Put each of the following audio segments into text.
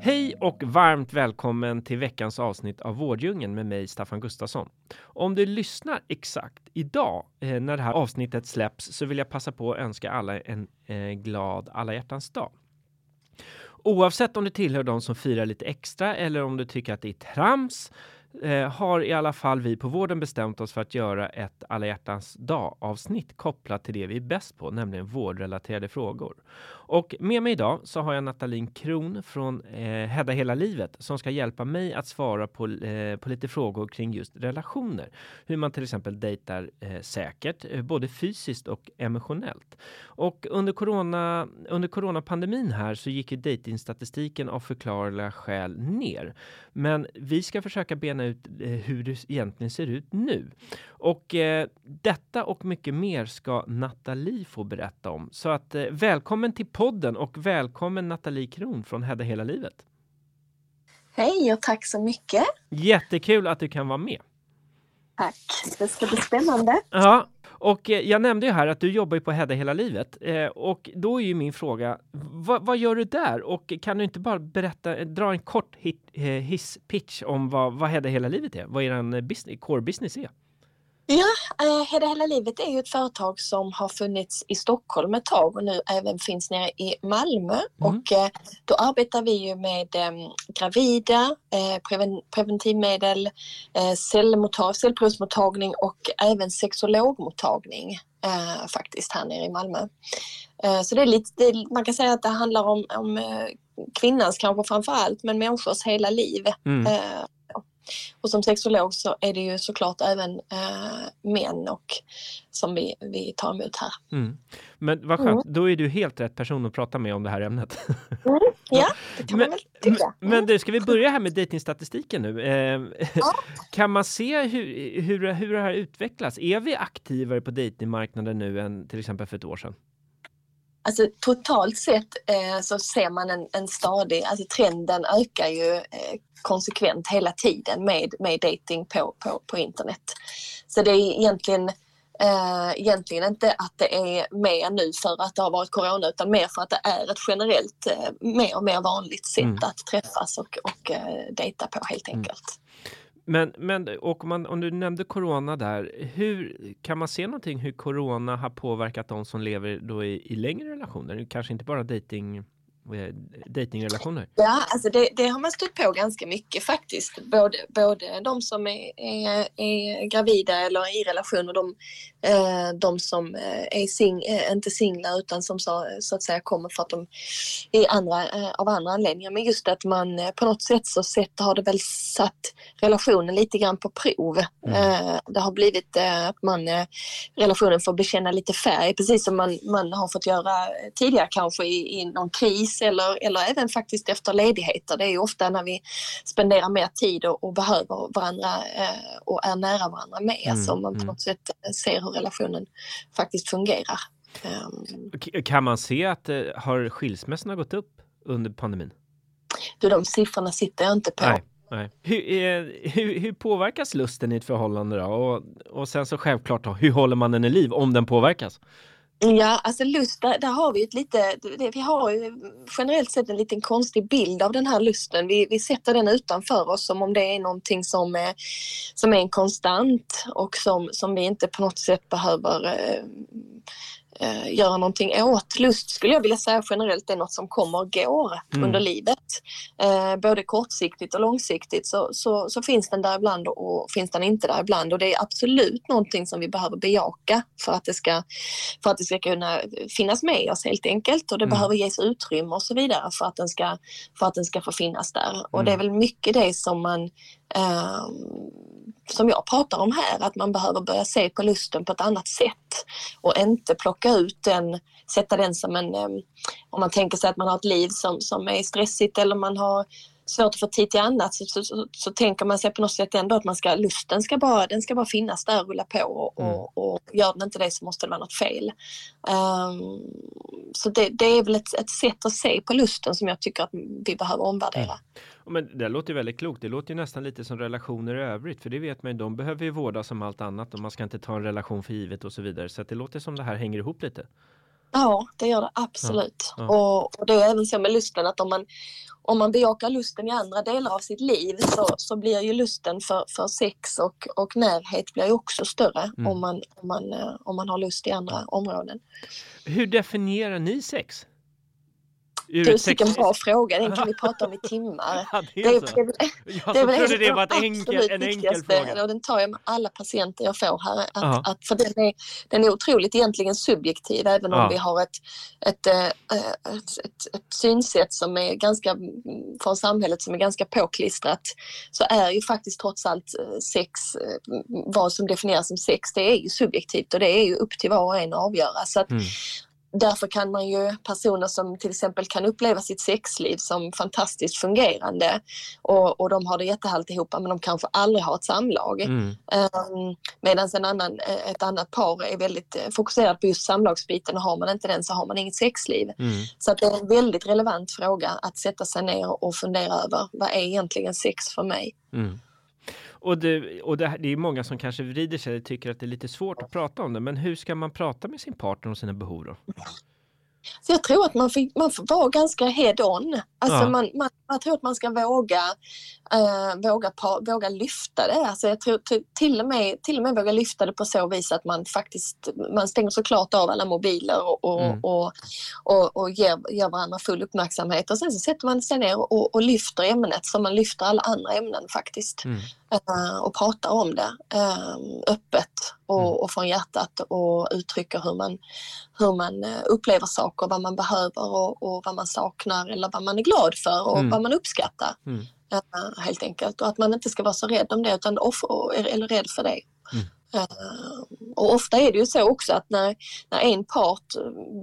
Hej och varmt välkommen till veckans avsnitt av Vårddjungeln med mig Staffan Gustafsson. Om du lyssnar exakt idag eh, när det här avsnittet släpps så vill jag passa på att önska alla en eh, glad alla hjärtans dag. Oavsett om du tillhör de som firar lite extra eller om du tycker att det är trams eh, har i alla fall vi på vården bestämt oss för att göra ett alla hjärtans dag avsnitt kopplat till det vi är bäst på, nämligen vårdrelaterade frågor. Och med mig idag så har jag Natalin Kron från eh, Hedda hela livet som ska hjälpa mig att svara på, eh, på lite frågor kring just relationer. Hur man till exempel dejtar eh, säkert, eh, både fysiskt och emotionellt. Och under corona under coronapandemin här så gick ju dejtingstatistiken av förklarliga skäl ner. Men vi ska försöka bena ut eh, hur det egentligen ser ut nu. Och eh, detta och mycket mer ska Nathalie få berätta om. Så att eh, välkommen till podden och välkommen Nathalie Kron från Hedda hela livet. Hej och tack så mycket. Jättekul att du kan vara med. Tack, det ska bli spännande. Ja, och eh, jag nämnde ju här att du jobbar ju på Hedda hela livet eh, och då är ju min fråga, vad, vad, gör du där? Och kan du inte bara berätta, eh, dra en kort hit, eh, hisspitch om vad, vad Hedda hela livet är, vad er eh, business, core business är? Ja, eh, Hela hela livet är ju ett företag som har funnits i Stockholm ett tag och nu även finns nere i Malmö. Mm. Och eh, då arbetar vi ju med eh, gravida, preven preventivmedel, cellmottag cellprovsmottagning och även sexologmottagning faktiskt här nere i Malmö. Så det är lite, man kan säga att det handlar om, om kvinnans kanske framför allt, men människors hela liv. Mm. Och som sexolog så är det ju såklart även äh, män och som vi, vi tar emot här. Mm. Men vad skönt, mm. då är du helt rätt person att prata med om det här ämnet. Mm. Ja, det kan men, man väl tycka. Men du, ska vi börja här med dejtingstatistiken nu? Eh, ja. Kan man se hur, hur, hur det här utvecklas? Är vi aktivare på dejtingmarknaden nu än till exempel för ett år sedan? Alltså totalt sett eh, så ser man en, en stadig, alltså trenden ökar ju eh, konsekvent hela tiden med, med dating på, på, på internet. Så det är egentligen eh, egentligen inte att det är mer nu för att det har varit corona utan mer för att det är ett generellt eh, mer och mer vanligt sätt mm. att träffas och, och eh, dejta på helt enkelt. Mm. Men, men och man, om du nämnde corona där, hur kan man se någonting hur corona har påverkat de som lever då i, i längre relationer? Kanske inte bara dating Eh, datingrelationer? Ja, alltså det, det, har man stött på ganska mycket faktiskt. Både, både de som är, är, är gravida eller i relation och de, eh, de som eh, är sing, inte singlar utan som så, så, att säga kommer för att de är andra, av andra anledningar. Men just att man på något sätt så sätt har det väl satt relationen lite grann på prov. Mm. Det har blivit att man, relationen får bekänna lite färg precis som man, man har fått göra tidigare kanske i, i någon kris eller, eller även faktiskt efter ledigheter. Det är ju ofta när vi spenderar mer tid och, och behöver varandra eh, och är nära varandra med mm, som man på mm. något sätt ser hur relationen faktiskt fungerar. Um, kan man se att eh, har skilsmässorna gått upp under pandemin? Du, de siffrorna sitter jag inte på. Nej. Nej. Hur, eh, hur, hur, påverkas lusten i ett förhållande då? Och, och sen så självklart då, hur håller man den i liv om den påverkas? Ja, alltså lust, där, där, har vi ett lite, vi har ju generellt sett en liten konstig bild av den här lusten. Vi, vi sätter den utanför oss som om det är någonting som är, som är en konstant och som, som vi inte på något sätt behöver eh, eh, göra någonting åt. Lust skulle jag vilja säga generellt är något som kommer och går mm. under livet. Eh, både kortsiktigt och långsiktigt så, så, så, finns den där ibland och finns den inte där ibland och det är absolut någonting som vi behöver bejaka för att det ska, för att det ska kunna finnas med oss helt enkelt och det mm. behöver ges utrymme och så vidare för att den ska, för att den ska få finnas där. Mm. Och det är mm. väl mycket det som man eh, som jag pratar om här, att man behöver börja se på lusten på ett annat sätt och inte plocka ut den, sätta den som en, eh, om man tänker sig att man har ett liv som, som är stressigt eller man har svårt att få tid till annat så, så, så, så, tänker man sig på något sätt ändå att man ska, lusten ska bara, den ska bara finnas där och rulla på och, mm. och, och gör den inte det så måste det vara något fel. Um, så det, det, är väl ett, ett sätt att se på lusten som jag tycker att vi behöver omvärdera. Mm. Men det låter väldigt klokt. Det låter ju nästan lite som relationer i övrigt, för det vet man ju, de behöver ju vårdas som allt annat och man ska inte ta en relation för givet och så vidare. Så det låter som det här hänger ihop lite. Ja, det gör det absolut. Ja, ja. Och, och det är även så med lusten att om man, om man bejakar lusten i andra delar av sitt liv så, så blir ju lusten för, för sex och, och närhet blir ju också större mm. om, man, om, man, eh, om man har lust i andra områden. Hur definierar ni sex? Du, vilken bra fråga, den kan vi prata om i timmar. Ja, det är, det, det, det, det är väl det var ett enkel, en enkel fråga. Och den tar jag med alla patienter jag får här. Att, att, för den är, den är otroligt egentligen subjektiv även om ja. vi har ett, ett, ett, ett, ett, ett synsätt som är ganska, från samhället som är ganska påklistrat. Så är ju faktiskt trots allt eh, sex, eh, vad som definieras som sex, det är ju subjektivt och det är ju upp till var och en att avgöra. Så att, mm därför kan man ju personer som till exempel kan uppleva sitt sexliv som fantastiskt fungerande och, och de har det jättehärligt ihop men de kanske aldrig har ett samlag. Mm. Um, Medan en annan, ett annat par är väldigt eh, fokuserat på just samlagsbiten och har man inte den så har man inget sexliv. Mm. Så det är en väldigt relevant fråga att sätta sig ner och fundera över vad är egentligen sex för mig? Mm. Och, det, och det, det är många som kanske vrider sig och tycker att det är lite svårt att prata om det. Men hur ska man prata med sin partner om sina behov då? Så jag tror att man får, man får vara ganska head-on. Alltså ja. man, man, jag tror att man ska våga, uh, våga, våga lyfta det. Alltså jag tror till och, med, till och med våga lyfta det på så vis att man faktiskt man stänger såklart av alla mobiler och, och, mm. och, och, och ger, ger varandra full uppmärksamhet. Och sen så sätter man sig ner och, och lyfter ämnet som man lyfter alla andra ämnen faktiskt. Mm. Uh, och pratar om det uh, öppet och, mm. och från hjärtat och uttrycker hur man, hur man upplever saker, vad man behöver och, och vad man saknar eller vad man är glad för och mm vad man uppskattar. Mm. Uh, helt enkelt. Och att man inte ska vara så rädd om det utan off, eller rädd för det. Mm. Uh, och ofta är det ju så också att när, när en part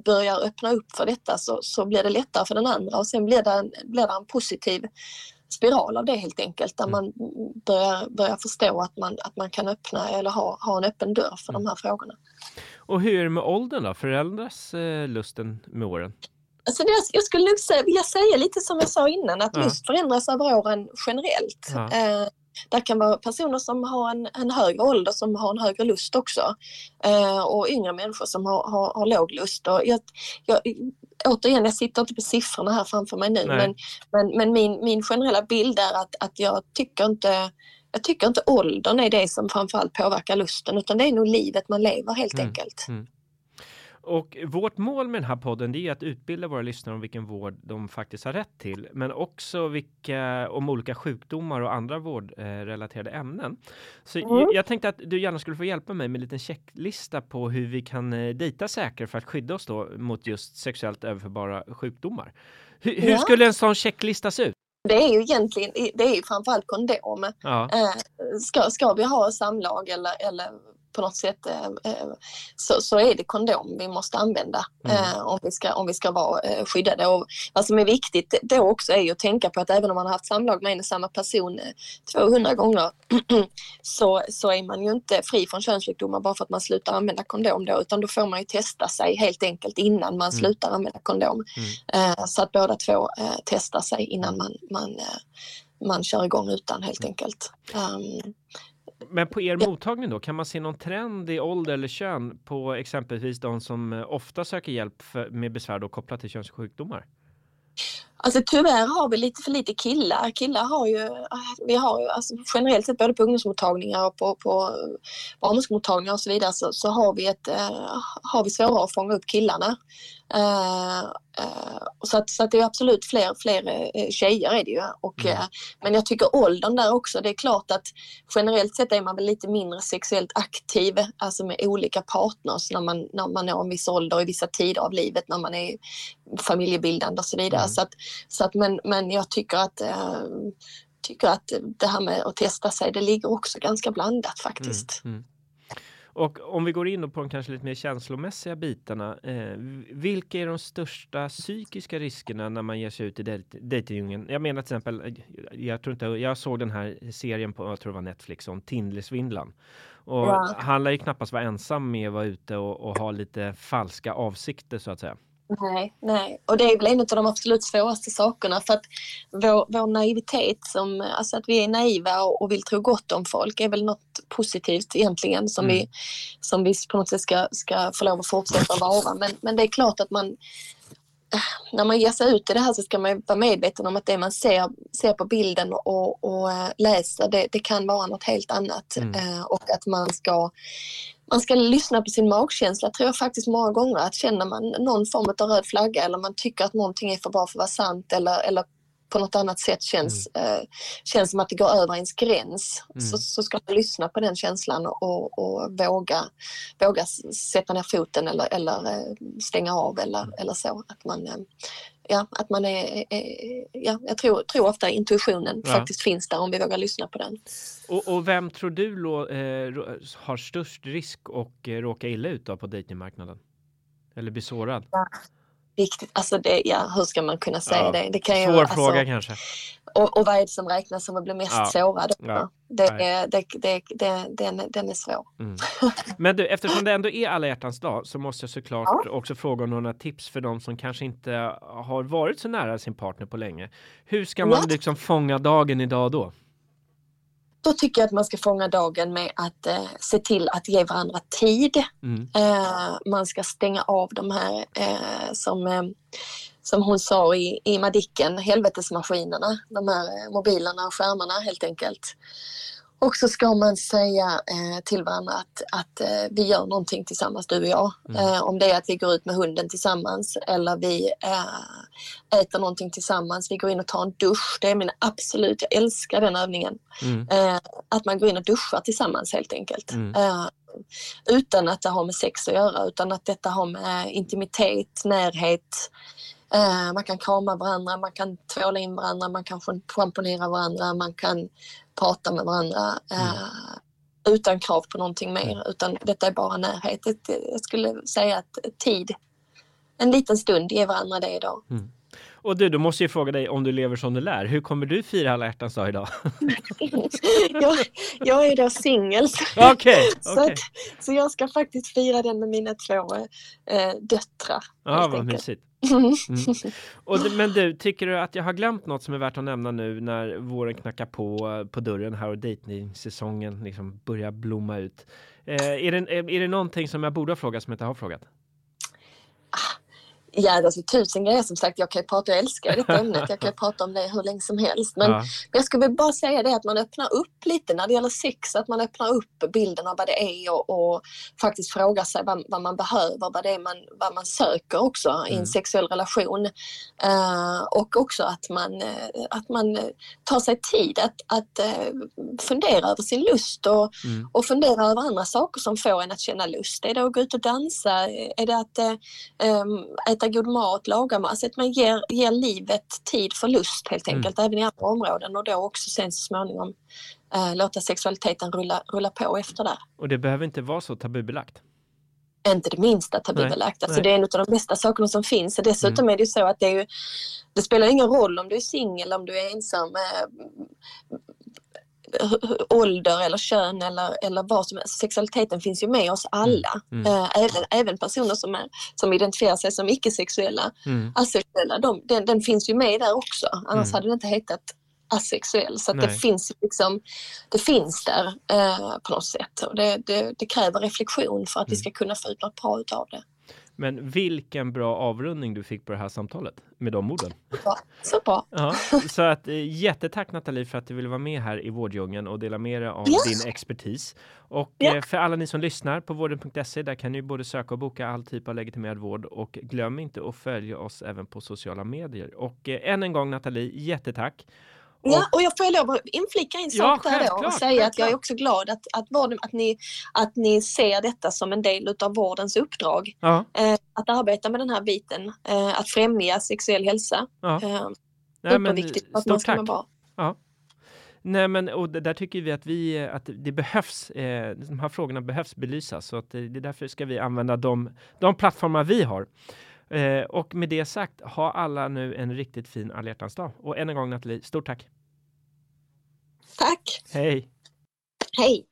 börjar öppna upp för detta så, så blir det lättare för den andra och sen blir det en, blir det en positiv spiral av det helt enkelt där mm. man börjar, börjar förstå att man, att man kan öppna eller ha, ha en öppen dörr för mm. de här frågorna. Och hur är det med åldern då? Förändras eh, lusten med åren? Alltså det, jag skulle nog säga, vilja säga lite som jag sa innan, att ja. lust förändras över åren generellt. Ja. Eh, det kan vara personer som har en, en högre ålder som har en högre lust också. Eh, och yngre människor som har, har, har låg lust. Och jag, jag, återigen, jag sitter inte på siffrorna här framför mig nu, men, men, men, min, min generella bild är att, att jag tycker inte jag tycker inte åldern är det som framförallt påverkar lusten utan det är nog livet man lever helt mm. enkelt. Mm. Och vårt mål med den här podden det är att utbilda våra lyssnare om vilken vård de faktiskt har rätt till, men också vilka om olika sjukdomar och andra vårdrelaterade ämnen. Så mm. jag tänkte att du gärna skulle få hjälpa mig med en liten checklista på hur vi kan eh, dejta säkert för att skydda oss då mot just sexuellt överförbara sjukdomar. Hur, hur skulle en sån checklista se ut? Det är ju egentligen, det är ju framförallt kondom. Ja. Eh, ska, ska vi ha samlag eller, eller på något sätt eh, eh, så, så är det kondom vi måste använda mm. Eh, om, vi ska, om vi ska vara skyddade. Och vad som är viktigt då också är att tänka på att även om man har haft samlag med en och samma person 200 gånger så, så är man ju inte fri från könssjukdomar bara för att man slutar använda kondom då utan då får man ju testa sig helt enkelt innan man mm. slutar använda kondom. Mm. Så att båda två testar sig innan man, man man kör igång utan helt enkelt. Um, men på er mottagning då, kan man se någon trend i ålder eller kön på exempelvis de som eh, ofta söker hjälp för, med besvär då kopplat till könssjukdomar? Alltså tyvärr har vi lite för lite killar. Killar har ju, vi har ju alltså, generellt sett både på ungdomsmottagningar och på, på barnmorskemottagningar och så vidare så, så har, vi ett, uh, har vi svårare att fånga upp killarna. Uh, uh, så, att, så att det är absolut fler, fler tjejer är det ju. Och, mm. men jag tycker åldern där också, det är klart att generellt sett är man väl lite mindre sexuellt aktiv, alltså med olika partners när man, när man når en viss ålder i vissa tider av livet, när man är familjebildande och så vidare. Mm. Så att, så att, men, men jag tycker att tycker att det här med att testa sig, det ligger också ganska blandat faktiskt. Mm, mm. Och om vi går in på de kanske lite mer känslomässiga bitarna. Eh, vilka är de största psykiska riskerna när man ger sig ut i dejtingdjungeln? Jag menar till exempel, eh, jag tror inte, jag såg den här serien på, jag tror det var Netflix, om Tindersvindlan. Och ja. han lär ju knappast vara ensam med att vara ute och, och ha lite falska avsikter så att säga. Nej, nej. Och det är väl en av de absolut svåraste sakerna för att vår, vår naivitet, som, alltså att vi är naiva och, och, vill tro gott om folk är väl något positivt egentligen som, mm. vi, som vi på något sätt ska, ska få lov att fortsätta vara. Men, men det är klart att man när man ger sig ut i det här så ska man vara medveten om att det man ser, ser på bilden och, och eh, läser det, det kan vara något helt annat. Mm. Eh, och att man ska man ska lyssna på sin magkänsla tror jag faktiskt många gånger att känner man någon form av röd flagga eller man tycker att någonting är för bra för att vara sant eller, eller på något annat sätt känns, mm. eh, känns som att det går över ens gräns mm. så, så ska man lyssna på den känslan och, och våga, våga sätta ner foten eller, eller eh, stänga av eller, mm. eller så. Att man, eh, ja, att man är, är, ja, jag tror, tror ofta intuitionen ja. faktiskt finns där om vi vågar lyssna på den. Och, och vem tror du lo, eh, har störst risk att eh, råka illa ut på dejtingmarknaden? Eller bli sårad? Ja. Riktigt, alltså det, ja, hur ska man kunna säga ja. det? det kan Svår ju, alltså, fråga kanske. Och, och vad är det som räknas som att bli mest ja. sårad? Ja. Det, det, det, det, den, den är svår. Mm. Men du, eftersom det ändå är alla hjärtans dag så måste jag såklart ja. också fråga om några tips för de som kanske inte har varit så nära sin partner på länge. Hur ska man liksom fånga dagen idag då? Då tycker jag att man ska fånga dagen med att eh, se till att ge varandra tid. Mm. Eh, man ska stänga av de här eh, som, eh, som hon sa i, i Madicken, helvetesmaskinerna, de här eh, mobilerna och skärmarna helt enkelt. Och så ska man säga eh, till varandra att, att eh, vi gör någonting tillsammans du och jag. Mm. Eh, om det är att vi går ut med hunden tillsammans eller vi eh, äter någonting tillsammans. Vi går in och tar en dusch. Det är min absolut, jag älskar den övningen. Mm. Eh, att man går in och duschar tillsammans helt enkelt. Mm. Eh, utan att det har med sex att göra utan att detta har med intimitet, närhet, man kan krama varandra, man kan tvåla in varandra, man kan schamponera varandra, man kan prata med varandra mm. eh, utan krav på någonting mer mm. utan detta är bara närhet. Jag skulle säga att tid, en liten stund, ge varandra det idag. Mm. Och du, då måste jag fråga dig om du lever som du lär. Hur kommer du fira alla hjärtans dag idag? jag, jag är då singel. Okay, okay. så, jag ska faktiskt fira den med mina två äh, döttrar. Ja, vad mysigt. Mm. mm. Och, men du, tycker du att jag har glömt något som är värt att nämna nu när våren knackar på eh, på dörren här och dejtingsäsongen liksom börjar blomma ut? Eh, är, det, eh, är det någonting som jag borde ha frågat som jag inte har frågat? Ja, alltså tusen grejer som sagt. Jag kan ju prata, jag älskar detta ämnet. Jag kan ju prata om det hur länge som helst. Men, ja. men jag skulle bara säga det att man öppnar upp lite när det gäller sex. Att man öppnar upp bilden av vad det är och, och faktiskt frågar sig vad, vad, man behöver, vad det är man, vad man söker också mm. i en mm. sexuell relation. Uh, och också att man, uh, att man tar sig tid att, att uh, fundera över sin lust och, mm. och fundera över andra saker som får en att känna lust. Är det att gå ut och dansa? Är det att um, äta äta god mat, laga mat. Alltså att man ger, ger livet tid för lust helt mm. enkelt, mm. även i andra områden och då också sen så småningom äh, låta sexualiteten rulla, rulla på efter det. Och det behöver inte vara så tabubelagt? Inte det minsta tabubelagt. Alltså det är en av de bästa sakerna som finns. Dessutom mm. är det ju så att det, ju, det spelar ingen roll om du är singel, om du är ensam. Ålder eller kön eller, eller vad som helst. Sexualiteten finns ju med oss alla. Mm. Mm. Även, även personer som, är, som identifierar sig som icke-sexuella, mm. asexuella, de, den, den, finns ju med där också. Annars mm. hade det inte hetat asexuell. Så det finns liksom, det finns där eh, på något sätt. Och det, det, det, kräver reflektion för att vi mm. ska kunna få ut något bra utav det. Men vilken bra avrundning du fick på det här samtalet med de orden. Ja, så bra. Ja, så att eh, jättetack Nathalie för att du ville vara med här i Vårdjungeln och dela med dig av yes. din expertis. Och yeah. för alla ni som lyssnar på vården.se, där kan ni både söka och boka all typ av legitimerad vård och glöm inte att följa oss även på sociala medier. Och eh, än en gång Nathalie, jättetack. Ja, och jag får lov att inflika en sak ja, där då och säga självklart. att jag är också glad att, att, vården, att, ni, att ni ser detta som en del av vårdens uppdrag. Ja. Eh, att arbeta med den här biten, eh, att främja sexuell hälsa. Ja. Eh, Nej, men, viktigt att stort tack. Bra. Ja. Nej, men och där tycker vi att vi att det behövs. Eh, de här frågorna behövs belysas så att det, det är därför ska vi använda de, de plattformar vi har. Eh, och med det sagt, ha alla nu en riktigt fin alla dag. Och än en gång Nathalie, stort tack! Tack! Hej! Hej!